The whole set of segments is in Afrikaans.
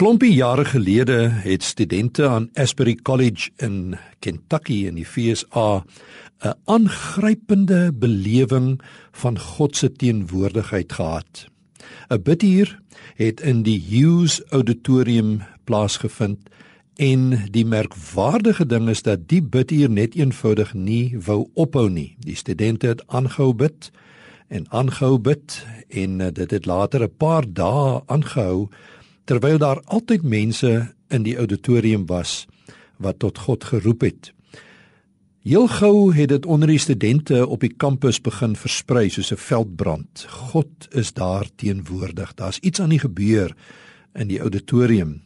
klompie jare gelede het studente aan Asbury College in Kentucky in die VSA 'n aangrypende belewing van God se teenwoordigheid gehad. 'n Bidhuur het in die Hughes Auditorium plaasgevind en die merkwaardige ding is dat die bidhuur net eenvoudig nie wou ophou nie. Die studente het aangehou bid en aangehou bid en eh, dit het later 'n paar dae aangehou terwyl daar altyd mense in die auditorium was wat tot God geroep het. Heel gou het dit onder die studente op die kampus begin versprei soos 'n veldbrand. God is daar teenwoordig. Daar's iets aan die gebeur in die auditorium.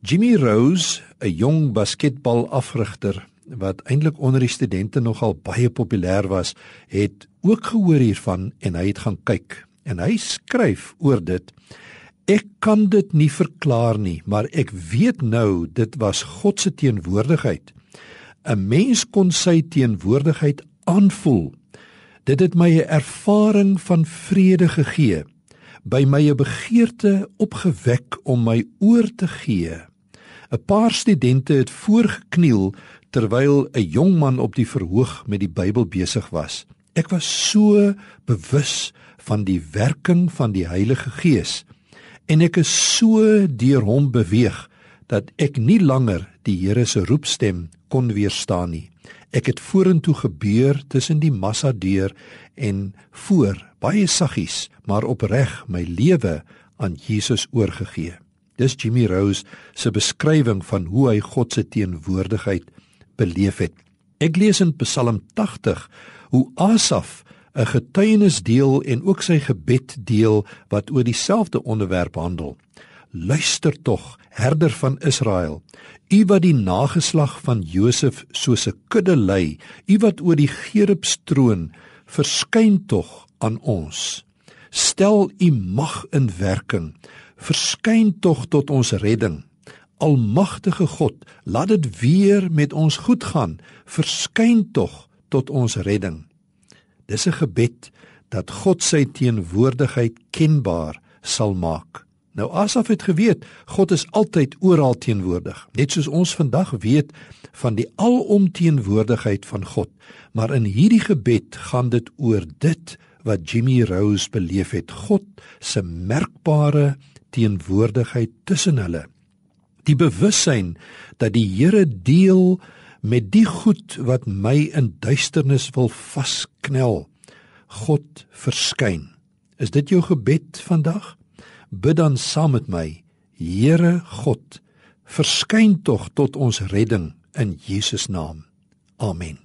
Jimmy Rose, 'n jong basketbalafrigter wat eintlik onder die studente nogal baie populêr was, het ook gehoor hiervan en hy het gaan kyk. En hy skryf oor dit Ek kan dit nie verklaar nie, maar ek weet nou dit was God se teenwoordigheid. 'n Mens kon sy teenwoordigheid aanvoel. Dit het my 'n ervaring van vrede gegee, by my 'n begeerte opgewek om my oor te gee. 'n Paar studente het voorgekniel terwyl 'n jong man op die verhoog met die Bybel besig was. Ek was so bewus van die werking van die Heilige Gees en ek is so deur hom beweeg dat ek nie langer die Here se roepstem kon weerstaan nie. Ek het vorentoe gebeur tussen die massa deur en voor baie saggies maar opreg my lewe aan Jesus oorgegee. Dis Jimmy Rose se beskrywing van hoe hy God se teenwoordigheid beleef het. Ek lees in Psalm 80 hoe Asaf 'n getuienis deel en ook sy gebed deel wat oor dieselfde onderwerp handel. Luister tog, herder van Israel, u wat die nageslag van Josef soos 'n kudde lei, u wat oor die Gerubs troon, verskyn tog aan ons. Stel u mag in werking, verskyn tog tot ons redding. Almagtige God, laat dit weer met ons goed gaan, verskyn tog tot ons redding. Dis 'n gebed dat God sy teenwoordigheid kenbaar sal maak. Nou Asaf het geweet God is altyd oral teenwoordig, net soos ons vandag weet van die alomteenwoordigheid van God. Maar in hierdie gebed gaan dit oor dit wat Jimmy Rose beleef het, God se merkbare teenwoordigheid tussen hulle. Die bewussyn dat die Here deel met die goed wat my in duisternis wil vasknel. God verskyn. Is dit jou gebed vandag? Bid dan saam met my. Here God, verskyn tog tot ons redding in Jesus naam. Amen.